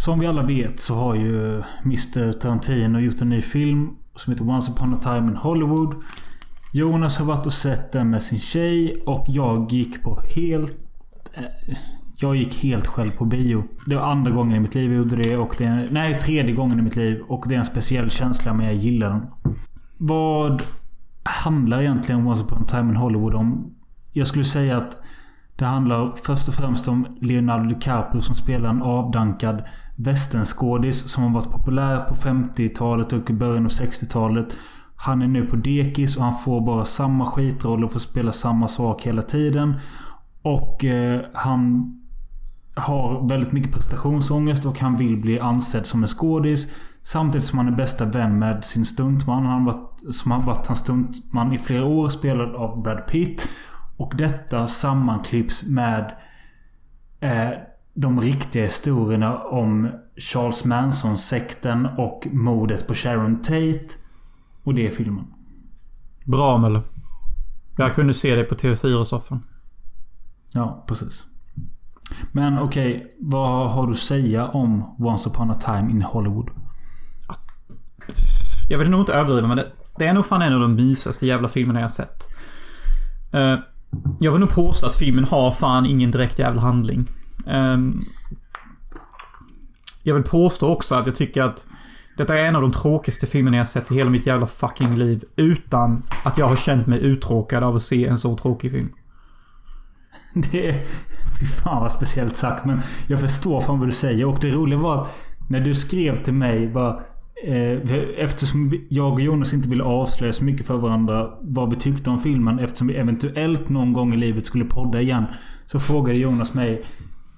Som vi alla vet så har ju Mr Tarantino gjort en ny film som heter Once upon a time in Hollywood. Jonas har varit och sett den med sin tjej och jag gick på helt... Eh, jag gick helt själv på bio. Det var andra gången i mitt liv jag gjorde det. Och det är, nej, tredje gången i mitt liv. Och det är en speciell känsla men jag gillar den. Vad handlar egentligen Once upon a time in Hollywood om? Jag skulle säga att det handlar först och främst om Leonardo DiCaprio som spelar en avdankad västernskådis som har varit populär på 50-talet och i början av 60-talet. Han är nu på dekis och han får bara samma skitroll och får spela samma sak hela tiden. Och eh, han har väldigt mycket prestationsångest och han vill bli ansedd som en skådis. Samtidigt som han är bästa vän med sin stuntman. Han varit, som har varit hans stuntman i flera år. Spelad av Brad Pitt. Och detta sammanklipps med eh, de riktiga historierna om Charles Manson-sekten och mordet på Sharon Tate. Och det är filmen. Bra Mölle. Jag kunde se det på TV4-soffan. Ja, precis. Men okej, okay, vad har du att säga om Once upon a time in Hollywood? Jag vill nog inte överdriva men det, det är nog fan en av de mysigaste jävla filmerna jag sett. Uh, jag vill nog påstå att filmen har fan ingen direkt jävla handling. Ehm, jag vill påstå också att jag tycker att detta är en av de tråkigaste filmerna jag sett i hela mitt jävla fucking liv. Utan att jag har känt mig uttråkad av att se en så tråkig film. Det är... Fy fan vad speciellt sagt. Men jag förstår fan vad du säger. Och det roliga var att när du skrev till mig bara... Eh, eftersom jag och Jonas inte ville avslöja så mycket för varandra vad vi tyckte om filmen. Eftersom vi eventuellt någon gång i livet skulle podda igen. Så frågade Jonas mig.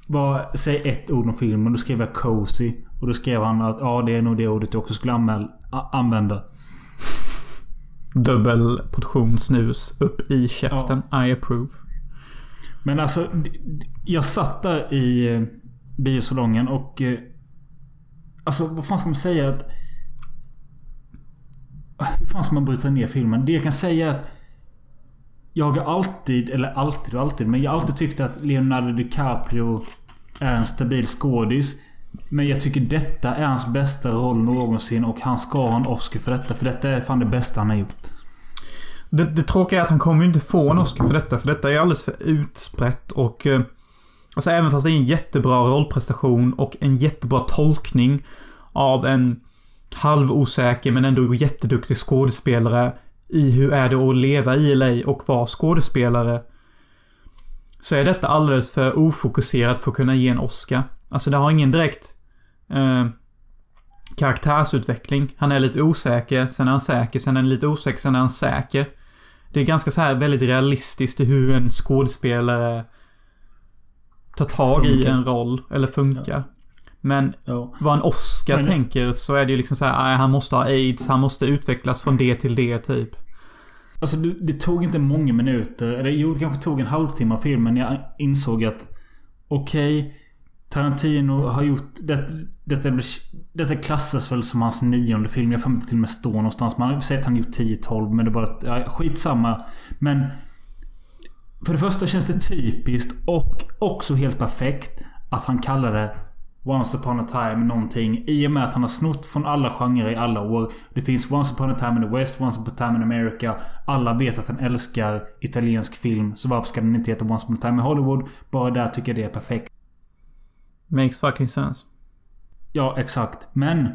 Vad, säg ett ord om filmen. Då skrev jag cozy. Och då skrev han att ja, det är nog det ordet du också skulle anmäl, använda. Dubbel portion snus upp i käften. Ja. I approve. Men alltså, jag satt där i eh, biosalongen och... Eh, alltså, vad fan ska man säga? Att, hur fan ska man bryta ner filmen? Det jag kan säga är att... Jag har alltid, eller alltid och alltid, men jag har alltid tyckt att Leonardo DiCaprio är en stabil skådis. Men jag tycker detta är hans bästa roll någonsin och han ska ha en Oscar för detta. För detta är fan det bästa han har gjort. Det, det tråkiga är att han kommer ju inte få en Oscar för detta. För detta är alldeles för utsprätt och... Eh, alltså även fast det är en jättebra rollprestation och en jättebra tolkning av en halvosäker men ändå jätteduktig skådespelare i hur är det att leva i LA och vara skådespelare. Så är detta alldeles för ofokuserat för att kunna ge en Oscar. Alltså det har ingen direkt eh, karaktärsutveckling. Han är lite osäker, sen är han säker, sen är han lite osäker, sen är han säker. Det är ganska så här väldigt realistiskt i hur en skådespelare tar tag funkar. i en roll, eller funkar. Ja. Men ja. vad en Oscar Men, tänker så är det ju liksom så här, han måste ha aids, han måste utvecklas från det till det typ. Alltså det tog inte många minuter, eller jo det kanske tog en halvtimme av filmen. Jag insåg att okej, okay, Tarantino har gjort... Det, detta, detta klassas väl som hans nionde film. Jag får inte till och med stå någonstans. Man säger att han gjort 10-12 men det är bara... Ja, skitsamma. Men... För det första känns det typiskt och också helt perfekt att han kallar det Once upon a time någonting. I och med att han har snott från alla genrer i alla år. Det finns Once upon a time in the West, Once upon a time in America. Alla vet att han älskar italiensk film. Så varför ska den inte heta Once upon a time in Hollywood? Bara där tycker jag det är perfekt. Makes fucking sense. Ja, exakt. Men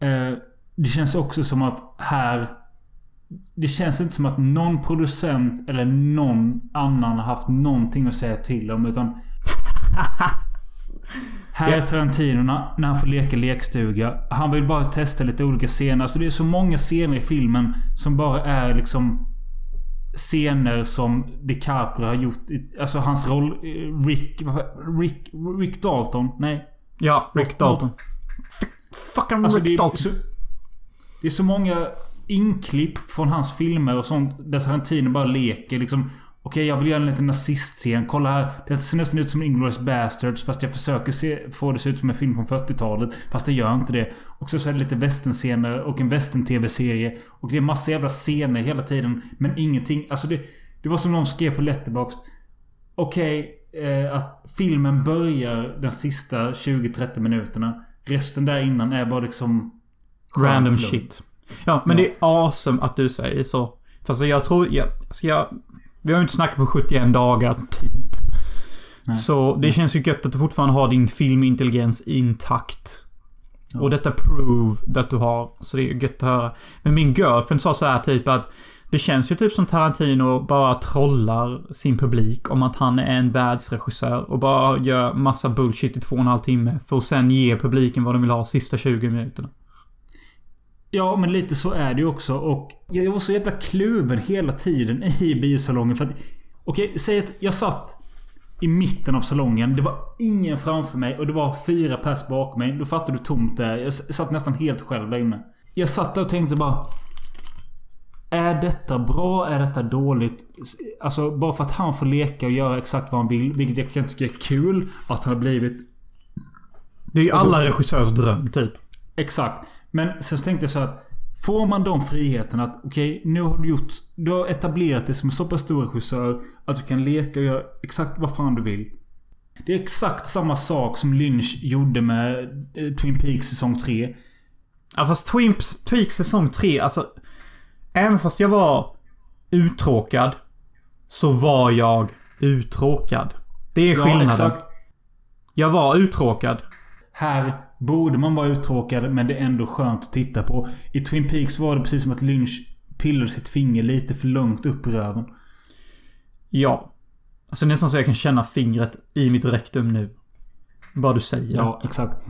eh, det känns också som att här... Det känns inte som att någon producent eller någon annan har haft någonting att säga till om. Utan... här är Tarantino när han får leka lekstuga. Han vill bara testa lite olika scener. Alltså det är så många scener i filmen som bara är liksom scener som DiCaprio har gjort. Alltså hans roll... Eh, Rick... Rick... Rick Dalton? Nej. Ja, Rick Dalton. Fucking alltså, Rick Dalton. Så, det är så många inklipp från hans filmer och sånt där Tarantino bara leker liksom. Okej, jag vill göra en liten nazistscen. Kolla här. Det ser nästan ut som Inglourious Bastards. Fast jag försöker se, få det att se ut som en film från 40-talet. Fast det gör inte det. Och så är det lite västernscener och en västern-tv-serie. Och det är massa jävla scener hela tiden. Men ingenting. Alltså det... Det var som någon skrev på Letterboxd. Okej, eh, att filmen börjar de sista 20-30 minuterna. Resten där innan är bara liksom... Random shit. Ja, men Ja. det är awesome att du säger så. Fast jag tror... Jag, ska jag, vi har ju inte snackat på 71 dagar, typ. Nej. Så det känns ju gött att du fortfarande har din filmintelligens intakt. Ja. Och detta prove att du har. Så det är gött att höra. Men min girlfriend sa så här typ att det känns ju typ som Tarantino bara trollar sin publik om att han är en världsregissör och bara gör massa bullshit i två och en halv timme för att sen ge publiken vad de vill ha sista 20 minuterna. Ja, men lite så är det ju också. Och jag var så jävla kluven hela tiden i biosalongen. För att... Okej, säg att jag satt i mitten av salongen. Det var ingen framför mig och det var fyra pers bakom mig. Då fattar du tomt det är. Jag satt nästan helt själv där inne. Jag satt där och tänkte bara... Är detta bra? Är detta dåligt? Alltså bara för att han får leka och göra exakt vad han vill. Vilket jag kan tycka är kul. Att han har blivit Det är ju Alltså- alla regissörers dröm, typ. Exakt. Men sen så tänkte jag så att Får man de friheterna att okej, nu har du gjort... Du har etablerat dig som en så pass stor regissör att du kan leka och göra exakt vad fan du vill. Det är exakt samma sak som Lynch gjorde med eh, Twin Peaks säsong 3. Ja, fast Twin Peaks säsong 3, alltså... Även fast jag var uttråkad så var jag uttråkad. Det är skillnaden. Jag var uttråkad. Här borde man vara uttråkad men det är ändå skönt att titta på. I Twin Peaks var det precis som att Lynch pillade sitt finger lite för långt upp i röven. Ja. Alltså nästan så jag kan känna fingret i mitt rektum nu. Bara du säger. Ja, exakt.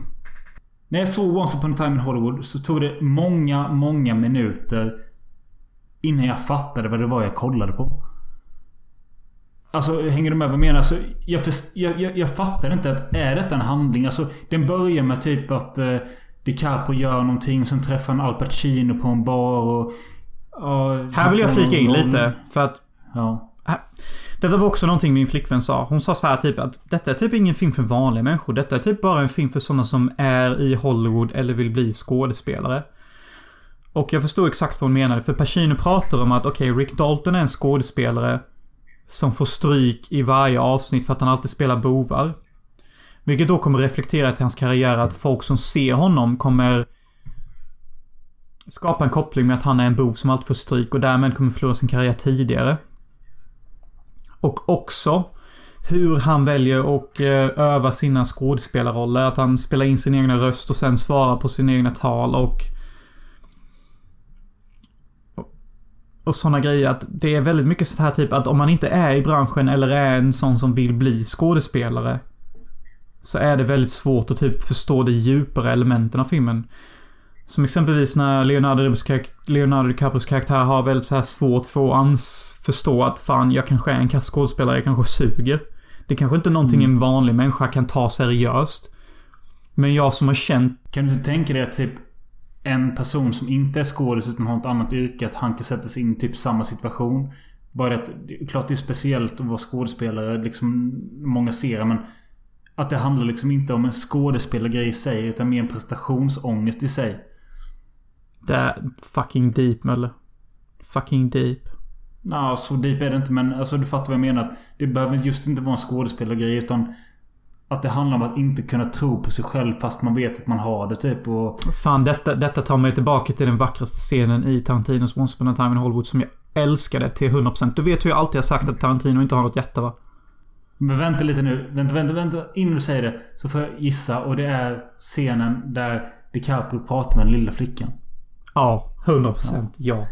När jag såg Once upon a time in Hollywood så tog det många, många minuter innan jag fattade vad det var jag kollade på. Alltså, hänger du med vad jag menar? Alltså, jag, jag, jag, jag fattar inte att är detta en handling? Alltså, den börjar med typ att eh, DiCaprio gör någonting. Sen träffar han Al Pacino på en bar och... och Här vill jag flika in någon- lite. För att Ja. Detta var också någonting min flickvän sa. Hon sa så här typ att detta är typ ingen film för vanliga människor. Detta är typ bara en film för sådana som är i Hollywood eller vill bli skådespelare. Och jag förstår exakt vad hon menade. För Pacino pratar om att okej, Rick Dalton är en skådespelare som får stryk i varje avsnitt för att han alltid spelar bovar. Vilket då kommer reflektera till hans karriär att folk som ser honom kommer skapa en koppling med att han är en bov som alltid får stryk och därmed kommer förlora sin karriär tidigare. Och också hur han väljer att eh, öva sina skådespelarroller. Att han spelar in sin egna röst och sen svarar på sina egna tal och... Och sådana grejer att det är väldigt mycket sånt här typ att om man inte är i branschen eller är en sån som vill bli skådespelare. Så är det väldigt svårt att typ förstå de djupare elementen av filmen. Som exempelvis när Leonardo, DiCaprios karak- Leonardo DiCaprios karaktär har väldigt så här svårt för att ans- förstå att fan, jag kanske är en kass skådespelare, jag kanske suger. Det är kanske inte är någonting en vanlig människa kan ta seriöst. Men jag som har känt... Kan du tänka dig att typ en person som inte är skådis utan har ett annat yrke att han kan sätta sig in i typ samma situation? Bara att klart det är speciellt att vara skådespelare. Liksom många ser men att det handlar liksom inte om en skådespelargrej i sig utan mer en prestationsångest i sig. Det är fucking deep, Mölle. Fucking deep. Nå, så deep är det inte men alltså du fattar vad jag menar. Att det behöver just inte vara en skådespelargrej utan att det handlar om att inte kunna tro på sig själv fast man vet att man har det typ. Och Fan, detta, detta tar mig tillbaka till den vackraste scenen i Tarantinos Once upon a time in Hollywood som jag älskade till 100%. Du vet hur jag alltid har sagt att Tarantino inte har något hjärta, va? Men vänta lite nu. Vänta, vänta, vänta. Innan du säger det så får jag gissa. Och det är scenen där DiCaprio pratar med den lilla flickan. Ja, 100% ja.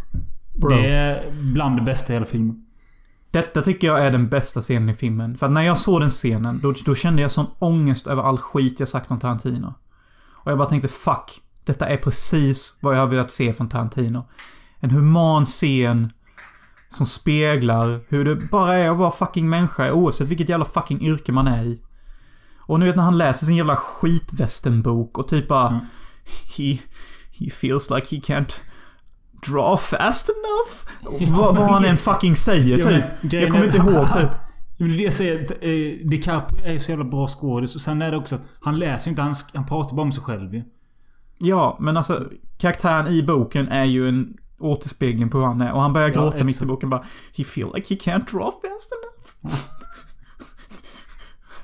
Bro. Det är bland det bästa i hela filmen. Detta tycker jag är den bästa scenen i filmen. För att när jag såg den scenen, då, då kände jag sån ångest över all skit jag sagt om Tarantino. Och jag bara tänkte fuck. Detta är precis vad jag har velat se från Tarantino. En human scen som speglar hur det bara är att vara fucking människa oavsett vilket jävla fucking yrke man är i. Och nu vet när han läser sin jävla skitvästenbok och typ bara... Mm. He, he feels like he can't draw fast enough. Ja, vad, han än fucking säger Ja, typ. Jag kommer inte ihåg typ. Men det är det jag säger. att, eh, DiCaprio är så jävla bra skådis. Och sen är det också att han läser inte. Han, han pratar bara om sig själv ju. Ja, men alltså karaktären i boken är ju en återspegling på hur han är. Och han börjar Ja, gråta mitt i boken bara He feel like he can't draw fast enough.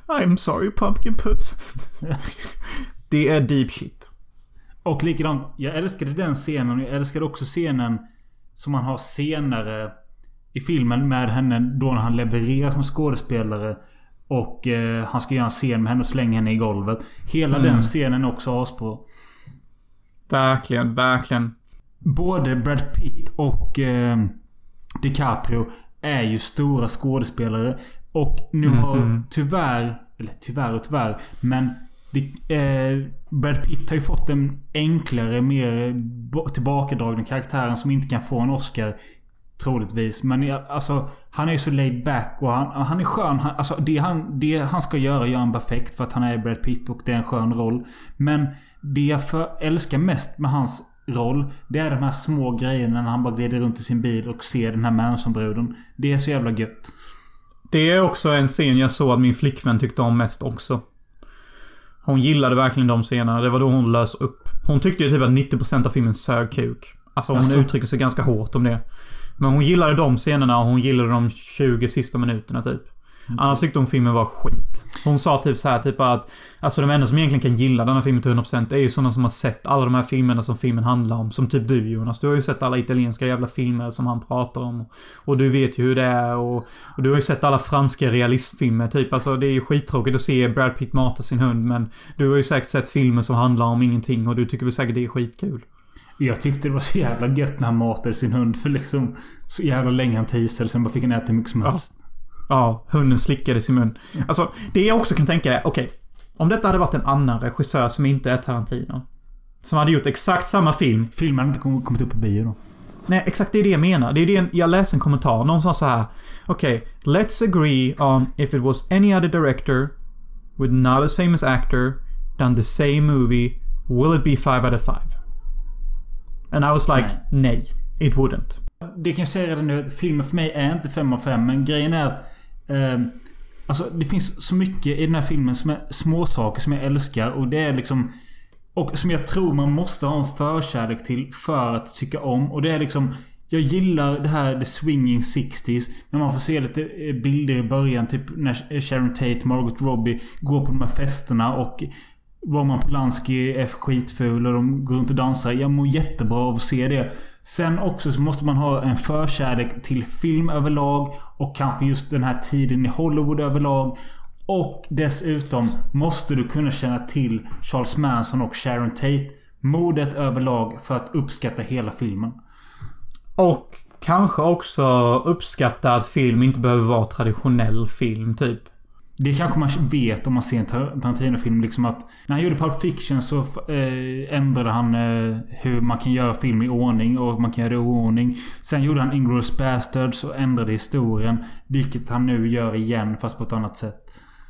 I'm sorry pumpkin puss. Det är deep shit. Och likadant, jag älskade den scenen jag älskade också scenen som han har senare i filmen med henne då när han levererar som skådespelare. Och eh, han ska göra en scen med henne och slänga henne i golvet. Hela Mm. den scenen är också asbra. Verkligen, verkligen. Både Brad Pitt och eh, DiCaprio är ju stora skådespelare. Och nu har Mhm. tyvärr, eller tyvärr och tyvärr, men det, eh, Brad Pitt har ju fått en enklare, mer tillbakadragen karaktären som inte kan få en Oscar. Troligtvis. Men alltså, han är ju så laid back och han, han är skön. Han, alltså, det, han, det han ska göra gör han perfekt för att han är Brad Pitt och det är en skön roll. Men det jag för, älskar mest med hans roll. Det är de här små grejerna när han bara glider runt i sin bil och ser den här Manson-bruden. Det är så jävla gött. Det är också en scen jag såg att min flickvän tyckte om mest också. Hon gillade verkligen de scenerna. Det var då hon lös upp. Hon tyckte ju typ att 90% av filmen sög kuk. Alltså hon Asså? uttrycker sig ganska hårt om det. Men hon gillade de scenerna och hon gillade de 20 sista minuterna typ. Annars tyckte hon filmen var skit. Hon sa typ så här typ att Alltså de enda som egentligen kan gilla den här filmen till 100% är ju sådana som har sett alla de här filmerna som filmen handlar om. Som typ du Jonas. Du har ju sett alla italienska jävla filmer som han pratar om. Och du vet ju hur det är och, och du har ju sett alla franska realistfilmer typ. Alltså det är ju skittråkigt att se Brad Pitt mata sin hund men Du har ju säkert sett filmer som handlar om ingenting och du tycker väl säkert det är skitkul. Jag tyckte det var så jävla gött när han matade sin hund för liksom så jävla länge han tisade. Sen bara fick han äta hur mycket som helst. Ja, hunden slickade sin mun. Alltså, det jag också kan tänka är, okej. om detta hade varit en annan regissör som inte är Tarantino. Som hade gjort exakt samma film. Filmen hade inte kom- kommit upp på bio då. Nej, exakt det är det jag menar. Det är det jag läste en kommentar. Någon sa så här. Okej, let's agree on if it was any other director with not as famous actor done the same movie, will it be five out of five? And I was like, nej, it wouldn't. Det kan jag säga redan nu. Filmen för mig är inte 5 av 5. Men grejen är att... Eh, alltså det finns så mycket i den här filmen som är småsaker som jag älskar. Och det är liksom... Och som jag tror man måste ha en förkärlek till för att tycka om. Och det är liksom... Jag gillar det här the swinging 60s. När man får se lite eh, bilder i början. Typ när Sharon Tate, Margot Robbie går på de här festerna. Och Roman Polanski är skitful och de går runt och dansar. Jag mår jättebra av att se det. Sen också så måste man ha en förkärlek till film överlag. Och kanske just den här tiden i Hollywood överlag. Och dessutom måste du kunna känna till Charles Manson och Sharon Tate. Modet överlag för att uppskatta hela filmen. Och kanske också uppskatta att film inte behöver vara traditionell film, typ. Det kanske man vet om man ser en Tarantino-film. Liksom att när han gjorde Pulp Fiction så eh, ändrade han eh, hur man kan göra film i ordning och man kan göra det i oordning. Sen gjorde han Inglourious Basterds och ändrade historien. Vilket han nu gör igen fast på ett annat sätt.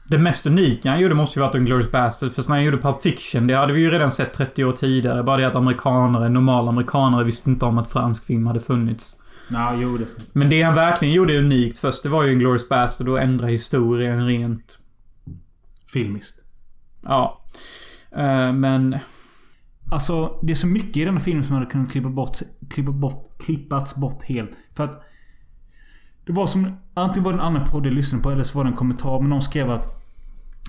Det mest unika han gjorde måste ju varit Inglourious Basterds. För när han gjorde Pulp Fiction, det hade vi ju redan sett 30 år tidigare. Bara det att amerikanare, normala amerikanare visste inte om att fransk film hade funnits. Ja, jo det. Men det han verkligen gjorde unikt först, det var ju Inglourious Bastard och ändra historien rent... Filmiskt. Ja. Eh, men... Alltså, det är så mycket i den här filmen som hade kunnat klippa bort, klippa bort, klippats bort helt. För att... Det var som... Antingen var det en annan podd jag lyssnade på eller så var det en kommentar. Men någon skrev att...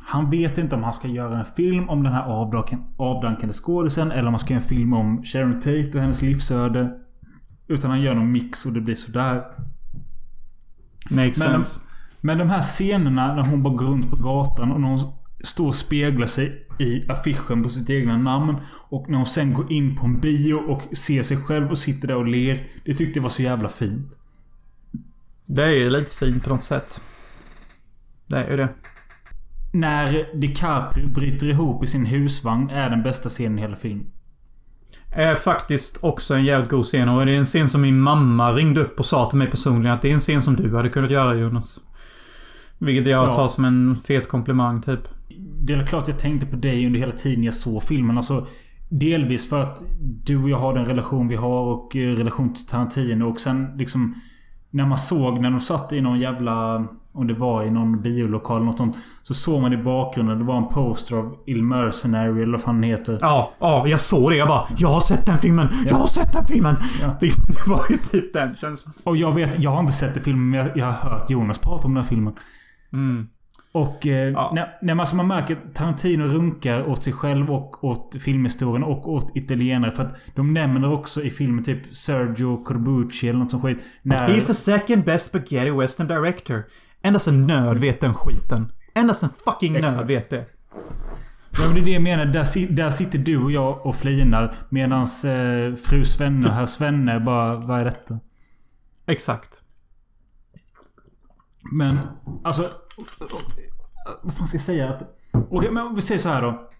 Han vet inte om han ska göra en film om den här avdankan, avdankande skådisen eller om han ska göra en film om Sharon Tate och hennes livsöde. Utan han gör någon mix och det blir sådär. Makes Men de, sense. men de här scenerna när hon bara går runt på gatan och när hon står och speglar sig i affischen på sitt egna namn. Och när hon sen går in på en bio och ser sig själv och sitter där och ler. Det tyckte jag var så jävla fint. Det är ju lite fint på något sätt. Det är ju det. När DiCaprio bryter ihop i sin husvagn är den bästa scenen i hela filmen. Är faktiskt också en jävligt god scen och det är en scen som min mamma ringde upp och sa till mig personligen att det är en scen som du hade kunnat göra Jonas. Vilket jag Ja. tar som en fet komplimang typ. Det är klart jag tänkte på dig under hela tiden jag såg filmen. Alltså, delvis för att du och jag har den relation vi har och eh, relation till Tarantino. Och sen liksom... När man såg när de satt i någon jävla... Om det var i någon biolokal något sånt. Så såg man i bakgrunden. Det var en poster av Il Mercenary eller vad fan den heter. Ja, ja, jag såg det. Jag bara Jag har sett den filmen! Jag har sett den filmen! Ja. Det, det var ju typ den känslan. Och jag vet, jag har inte sett den filmen men jag, jag har hört Jonas prata om den här filmen. Mm. Och eh, Ja. när, när man, alltså man märker att Tarantino runkar åt sig själv och åt filmhistorien och åt italienare. För att de nämner också i filmen typ Sergio Corbucci eller något sånt skit. När, He's the second best spaghetti western director. Endast en nörd vet den skiten. Endast en fucking Exakt. nörd vet det. Ja, men det är det jag menar. Där, där sitter du och jag och flinar. Medan eh, fru Svenne och herr Svenne bara, vad är detta? Exakt. Men alltså... Vad fan ska jag säga? Att, Okej, men om vi säger så här då.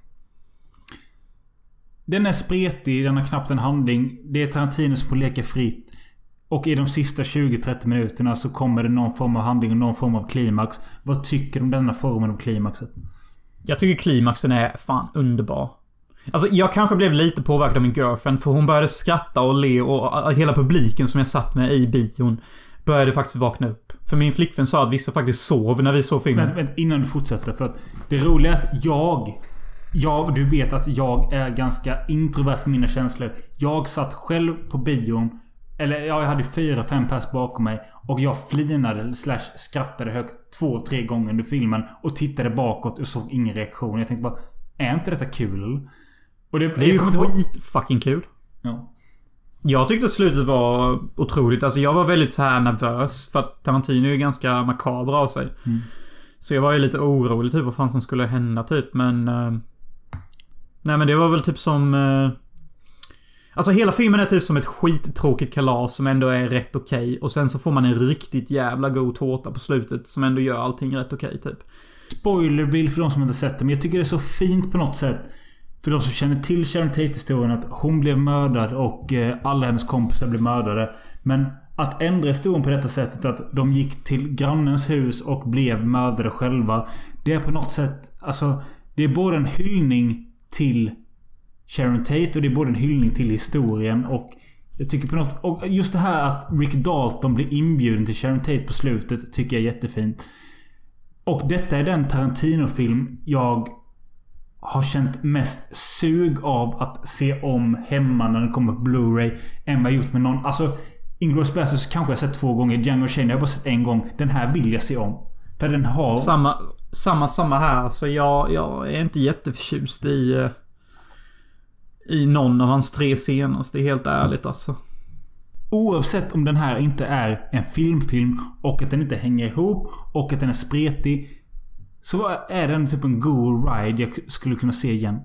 Den är spretig, den har knappt en handling. Det är Tarantino som får leka fritt. Och i de sista 20-30 minuterna så kommer det någon form av handling och någon form av klimax. Vad tycker du om denna formen av klimaxet? Jag tycker klimaxen är fan underbar. Alltså jag kanske blev lite påverkad av min girlfriend för hon började skratta och le och hela publiken som jag satt med i bion började faktiskt vakna upp. För min flickvän sa att vissa faktiskt sov när vi såg filmen. Vänta, vänta, innan du fortsätter. För att det roliga är att jag... Jag, du vet att jag är ganska introvert med mina känslor. Jag satt själv på bion. Eller ja, jag hade fyra, fem pers bakom mig. Och jag flinade slash skrattade högt två, tre gånger under filmen. Och tittade bakåt och såg ingen reaktion. Jag tänkte bara... Är inte detta kul? Och det, Det är ju jag kommer inte ihåg- skit fucking kul. Ja. Jag tyckte slutet var otroligt. Alltså jag var väldigt så här nervös. För att Tarantino är ju ganska makaber av sig. Mm. Så jag var ju lite orolig typ vad fan som skulle hända typ. Men... eh, nej men det var väl typ som... eh, alltså hela filmen är typ som ett skittråkigt kalas som ändå är rätt okej. Och sen så får man en riktigt jävla god tårta på slutet som ändå gör allting rätt okej typ. Spoilerbild för de som inte sett det. Men jag tycker det är så fint på något sätt. För de som känner till Sharon Tate-historien att hon blev mördad och eh, alla hennes kompisar blev mördade. Men att ändra historien på detta sättet att de gick till grannens hus och blev mördade själva. Det är på något sätt... Alltså... Det är både en hyllning till Sharon Tate och det är både en hyllning till historien och... Jag tycker på något... Och just det här att Rick Dalton blir inbjuden till Sharon Tate på slutet tycker jag är jättefint. Och detta är den Tarantino-film jag har känt mest sug av att se om hemma när den kommer på Blu-ray. Än vad jag gjort med någon. Alltså, Inglourious Basterds kanske jag sett två gånger. Django Chain har jag bara sett en gång. Den här vill jag se om. För den har... Samma, samma, samma här. Så jag, jag är inte jätteförtjust i... Eh, i någon av hans tre senaste, helt ärligt alltså. Oavsett om den här inte är en filmfilm och att den inte hänger ihop och att den är spretig. Så är den typ en god ride jag skulle kunna se igen.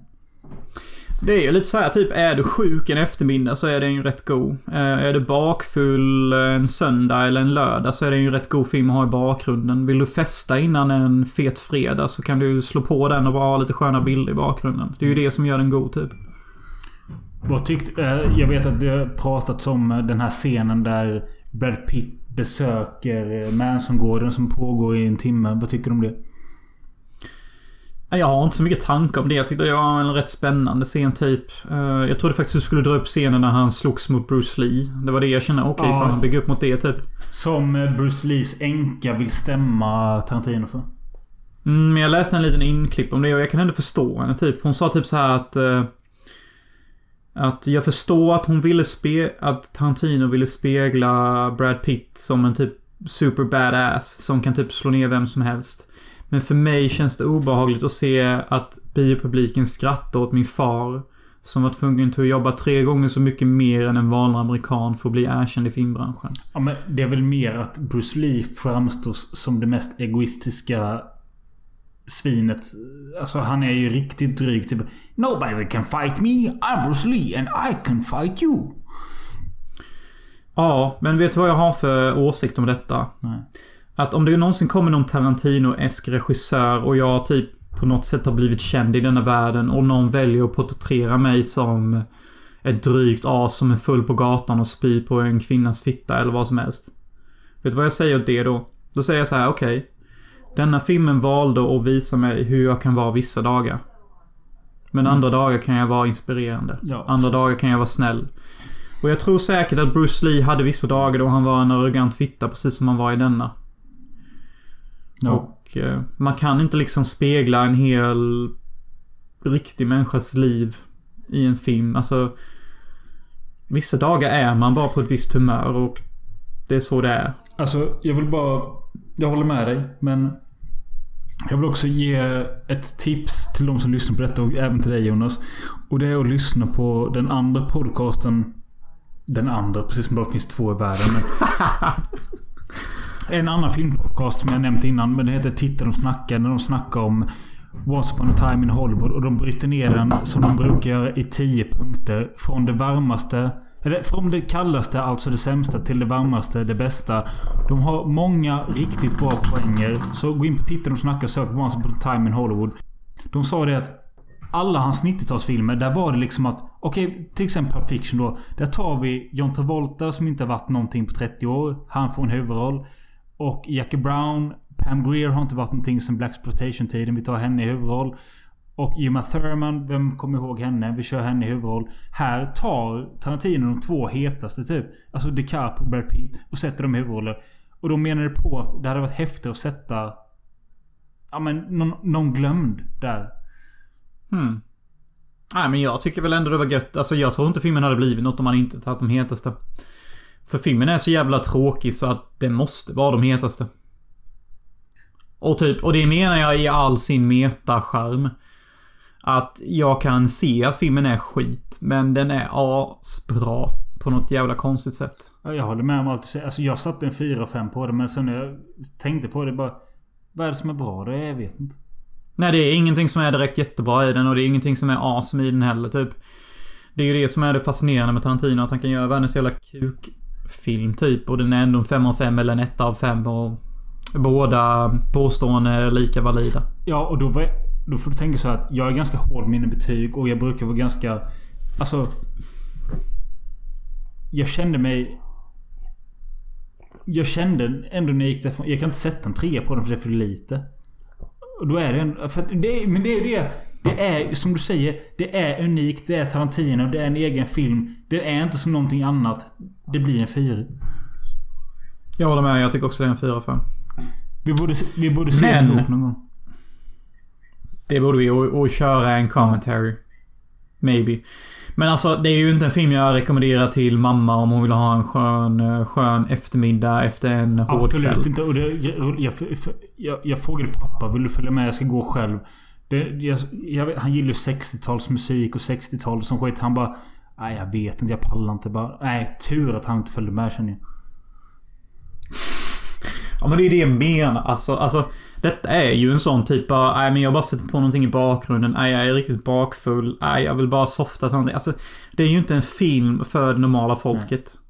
Det är ju lite så här, typ är du sjuk en eftermiddag så är den ju rätt god. Eh, är du bakfull en söndag eller en lördag så är det ju en rätt god film att ha i bakgrunden. Vill du festa innan en fet fredag så kan du slå på den och bara ha lite sköna bilder i bakgrunden. Det är ju det som gör den god typ. Vad tyckte... eh, Jag vet att det har pratats om eh, den här scenen där Brad Pitt besöker eh, Mansongården som pågår i en timme. Vad tycker du om det? Jag har inte så mycket tankar om det. Jag tyckte det var en rätt spännande scen typ. Eh, Jag trodde faktiskt du skulle dra upp scenen när han slogs mot Bruce Lee. Det var det jag kände. Okej, Ja. fan han bygger upp mot det typ. Som Bruce Lees änka vill stämma Tarantino för. Mm, men jag läste en liten inklipp om det och jag kan ändå förstå henne typ. Hon sa typ så här att att jag förstår att hon ville spe... Att Tarantino ville spegla Brad Pitt som en typ super badass som kan typ slå ner vem som helst. Men för mig känns det obehagligt att se att biopubliken skrattar åt min far. Som var tvungen till att jobba tre gånger så mycket mer än en vanlig amerikan för att bli erkänd i filmbranschen. Ja, men det är väl mer att Bruce Lee framstår som det mest egoistiska svinet. Alltså han är ju riktigt dryg. Typ Nobody can fight me. I'm Bruce Lee and I can fight you. Ja, men vet du vad jag har för åsikt om detta? Nej. Att om det någonsin kommer någon Tarantino-esk regissör och jag typ på något sätt har blivit känd i denna världen och någon väljer att porträttera mig som ett drygt as som är full på gatan och spyr på en kvinnas fitta eller vad som helst. Vet du vad jag säger åt det då? Då säger jag så här, okej. Denna filmen valde att visa mig hur jag kan vara vissa dagar. Men andra dagar kan jag vara inspirerande. Ja, andra dagar kan jag vara snäll. Och jag tror säkert att Bruce Lee hade vissa dagar då han var en arrogant fitta precis som han var i denna. Ja. Och eh, man kan inte liksom spegla en hel riktig människas liv i en film. Alltså Vissa dagar är man bara på ett visst humör och det är så det är. Alltså, jag vill bara... Jag håller med dig, men... Jag vill också ge ett tips till de som lyssnar på detta och även till dig Jonas. Och det är att lyssna på den andra podcasten. Den andra, precis som det bara finns två i världen. Men en annan filmpodcast som jag nämnt innan. Men det heter Titta de snackar. När de snackar om Once upon a time in Hollywood. Och de bryter ner den som de brukar göra i tio punkter. Från det varmaste från det kallaste, alltså det sämsta, till det varmaste, det bästa. De har många riktigt bra poänger. Så gå in på Titta och snacka och sök på Once upon a time in Hollywood. De sa det att alla hans 90-talsfilmer, där var det liksom att... Okej, okay, till exempel Pulp Fiction då. Där tar vi John Travolta som inte har varit någonting på 30 år. Han får en huvudroll. Och Jackie Brown, Pam Greer har inte varit någonting sen Black tiden Vi tar henne i huvudroll. Och Uma Thurman, vem kommer ihåg henne? Vi kör henne i huvudroll. Här tar Tarantino de två hetaste typ. Alltså DiCaprio och Brad Pitt. Och sätter dem i huvudroller. Och då menar på att det hade varit häftigt att sätta... Ja men någon, någon glömd där. Hmm. Nej men jag tycker väl ändå det var gött. Alltså jag tror inte filmen hade blivit något om man inte tagit de hetaste. För filmen är så jävla tråkig så att det måste vara de hetaste. Och typ, och det menar jag i all sin meta-charm. Att jag kan se att filmen är skit. Men den är asbra. På något jävla konstigt sätt. Jag håller med om allt du säger. Alltså jag satte en 4-5 på det. Men sen när jag tänkte på det bara. Vad är det som är bra då? Jag vet inte. Nej det är ingenting som är direkt jättebra i den. Och det är ingenting som är awesome i den heller typ. Det är ju det som är det fascinerande med Tarantino. Att han kan göra världens jävla kukfilm typ. Och den är ändå en 5 av 5 eller en 1 av 5. Och båda påståenden är lika valida. Ja och då var då får du tänka så att jag är ganska hård med mina betyg och jag brukar vara ganska... Alltså... Jag kände mig... Jag kände ändå när jag gick därifrån. Jag kan inte sätta en trea på den för det är för lite. Och då är det en... För det, men det är det. Det är som du säger. Det är unikt. Det är Tarantino. Det är en egen film. Det är inte som någonting annat. Det blir en fyra. Jag håller med. Jag tycker också det är en fyra fem. Vi borde, vi borde se den ihop någon gång. Det borde vi. Och, och köra en commentary. Maybe. Men alltså det är ju inte en film jag rekommenderar till mamma om hon vill ha en skön, eh, skön eftermiddag efter en hård Absolut kväll. inte. Och det, jag, jag, jag, jag frågade pappa, vill du följa med? Jag ska gå själv. Det, jag, han gillar ju 60-talsmusik och 60-tal som skit. Han bara... Nej jag vet inte, jag pallar inte bara. Nej, tur att han inte följde med känner jag. Ja men det är det jag menar. Alltså, alltså detta är ju en sån typ av, nej men jag bara sätter på någonting i bakgrunden. Nej jag är riktigt bakfull. Nej jag vill bara softa till någonting. Alltså det är ju inte en film för det normala folket. Nej.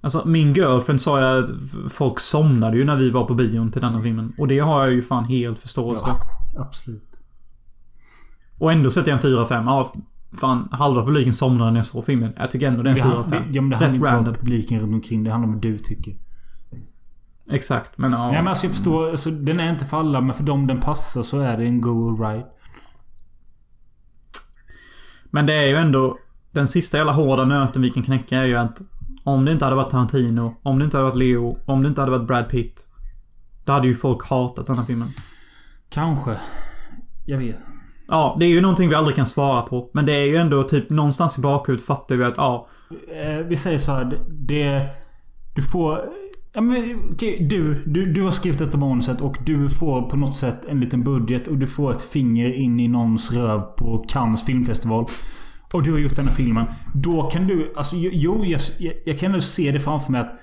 Alltså min girlfriend sa jag att folk somnade ju när vi var på bion till denna filmen. Och det har jag ju fan helt förståelse ja, absolut. Och ändå sätter jag en 4-5. Ja, fan halva publiken somnade när jag såg filmen. Jag tycker ändå det är en 4-5. Ja men det handlar inte om publiken runt omkring. Det handlar om vad du tycker. Exakt, men ja. Nej men alltså jag förstår. Alltså, den är inte för alla men för dem den passar så är det en go ride. Men det är ju ändå... Den sista jävla hårda nöten vi kan knäcka är ju att om det inte hade varit Tarantino, om det inte hade varit Leo, om det inte hade varit Brad Pitt. Då hade ju folk hatat den här filmen. Kanske. Jag vet. Ja, det är ju någonting vi aldrig kan svara på. Men det är ju ändå typ någonstans i bakhuvudet fattar vi att ja. Eh, vi säger så här. Det... Du får Ja, men, okay, du, du, du har skrivit detta manuset och du får på något sätt en liten budget och du får ett finger in i någons röv på Cannes filmfestival. Och du har gjort den här filmen. Då kan du... Alltså, jo, jag, jag kan nog se det framför mig att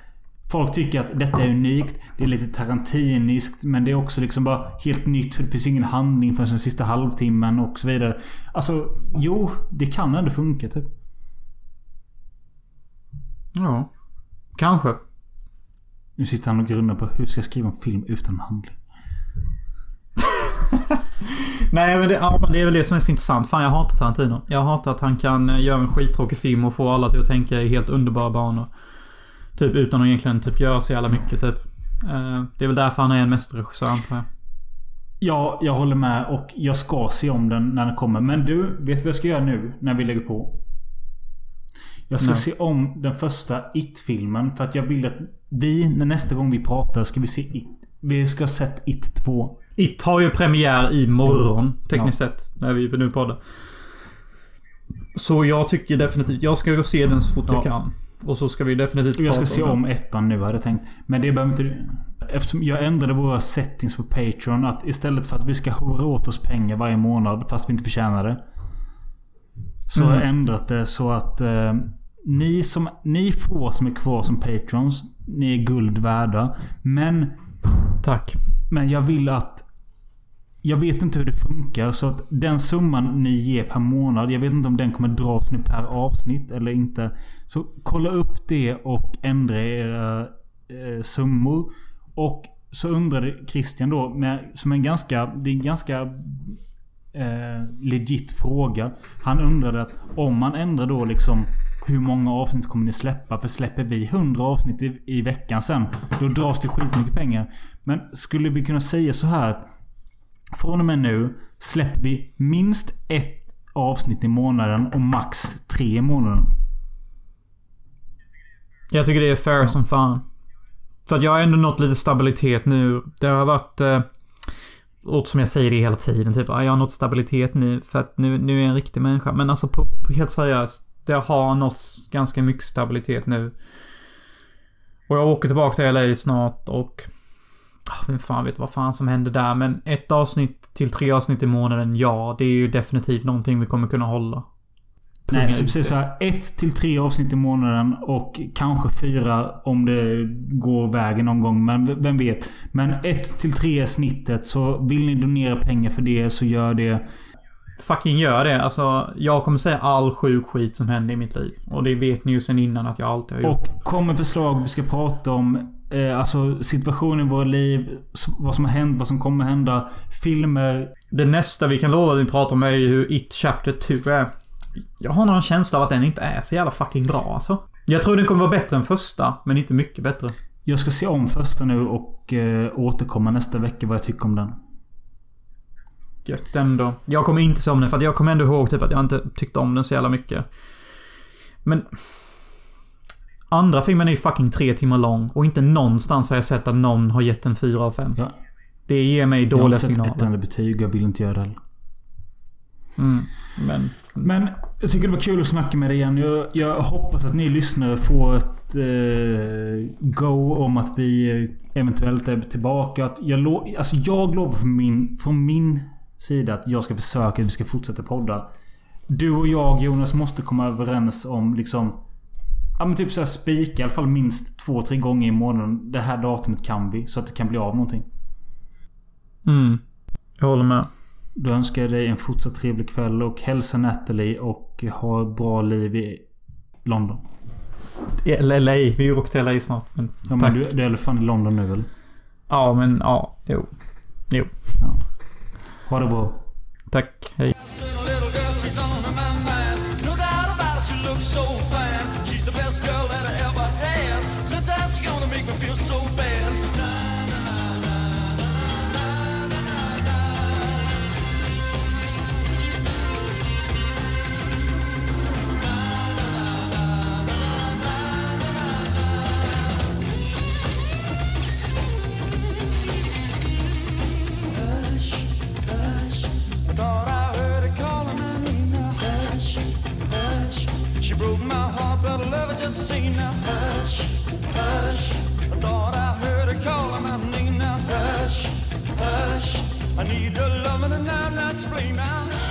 Folk tycker att detta är unikt. Det är lite tarantiniskt. Men det är också liksom bara helt nytt. Det finns ingen handling förrän den sista halvtimmen och så vidare. Alltså, jo. Det kan ändå funka typ. Ja. Kanske. Nu sitter han och grunnar på hur ska jag skriva en film utan handling? Nej men det, ja, det är väl det som är så intressant. Fan jag hatar Tarantino. Jag hatar att han kan eh, göra en skittråkig film och få alla till att tänka i helt underbara banor. Typ utan att egentligen typ göra så jävla mycket typ. Uh, det är väl därför han är en mästerregissör antar jag. Ja, jag håller med och jag ska se om den när den kommer. Men du, vet du vad jag ska göra nu när vi lägger på? Jag ska Nej. se om den första It-filmen. För att jag vill att vi, när nästa gång vi pratar, ska vi se It. Vi ska ha sett It 2. It har ju premiär i morgon tekniskt ja. sett. När vi nu poddar. Så jag tycker definitivt, jag ska gå se den så fort ja. jag kan. Och så ska vi definitivt Och jag ska se om ettan nu hade jag tänkt. Men det behöver inte du. eftersom jag ändrade våra settings på Patreon. Att istället för att vi ska hora åt oss pengar varje månad fast vi inte förtjänar det. Så har jag Mm. ändrat det så att eh, ni, som, ni få som är kvar som Patrons. Ni är guld värda. Men Tack. men jag vill att... Jag vet inte hur det funkar. Så att den summan ni ger per månad. Jag vet inte om den kommer dras nu per avsnitt eller inte. Så kolla upp det och ändra era eh, summor. Och så undrade Christian då, med, som en ganska... Det är en ganska eh, legit fråga. Han undrade att om man ändrar då liksom hur många avsnitt kommer ni släppa? För släpper vi 100 avsnitt i, i veckan sen, då dras det skitmycket pengar. Men skulle vi kunna säga så här att från och med nu släpper vi minst ett avsnitt i månaden och max tre i månaden. Jag tycker det är fair som fan. För att jag har ändå nått lite stabilitet nu. Det har varit... Eh, och som jag säger det hela tiden. Typ, ah, jag har nått stabilitet nu för att nu, nu är jag en riktig människa. Men alltså på, på helt seriöst. Det har nått ganska mycket stabilitet nu. Och jag åker tillbaka till LA snart och... ah, Vem fan vet vad fan som händer där. Men ett avsnitt till tre avsnitt i månaden, ja. Det är ju definitivt någonting vi kommer kunna hålla. Nej, så precis så här. Ett till tre avsnitt i månaden och kanske fyra om det går vägen någon gång. Men vem vet. Men ett till tre är snittet. Så vill ni donera pengar för det så gör det. Fucking gör det. Alltså, jag kommer säga all sjuk skit som händer i mitt liv. Och det vet ni ju sen innan att jag alltid har gjort. Och kommer förslag vi ska prata om. Eh, alltså situationen i våra liv. Vad som har hänt, vad som kommer hända. Filmer. Det nästa vi kan lova att vi pratar om är ju hur It Chapter 2 är. Jag har någon känsla av att den inte är så jävla fucking bra alltså. Jag tror den kommer vara bättre än första, men inte mycket bättre. Jag ska se om första nu och eh, återkomma nästa vecka vad jag tycker om den. Gött ändå. Jag kommer inte se om den för att jag kommer ändå ihåg typ att jag inte tyckte om den så jävla mycket. Men... Andra filmen är ju fucking tre timmar lång och inte någonstans har jag sett att någon har gett en fyra av fem. Ja, Det ger mig jag har dåliga inte sett ett signaler. enda betyg. Jag vill inte göra det heller. Mm. Men... Men jag tycker det var kul att snacka med dig igen. Jag, jag hoppas att ni lyssnare får ett eh, go om att vi eventuellt är tillbaka. Att jag, lo, alltså jag lovar från min, från min sida att jag ska försöka att vi ska fortsätta podda. Du och jag Jonas måste komma överens om liksom... Ja men typ såhär spika i alla fall minst två, tre gånger i månaden. Det här datumet kan vi. Så att det kan bli av någonting. Mm. Jag håller med. Då önskar jag dig en fortsatt trevlig kväll och hälsa Natalie och ha ett bra liv i London. LA. Vi åker till LA snart. Men, Ja, men du, du är fall i London nu väl? Ja, men ja. Jo. Jo. Ja. Ha det bra. Tack. Hej. Seen a broke my heart, but love her just same now. Hush, hush. I thought I heard her calling my name now. Hush, hush. I need her loving and I'm not to blame now.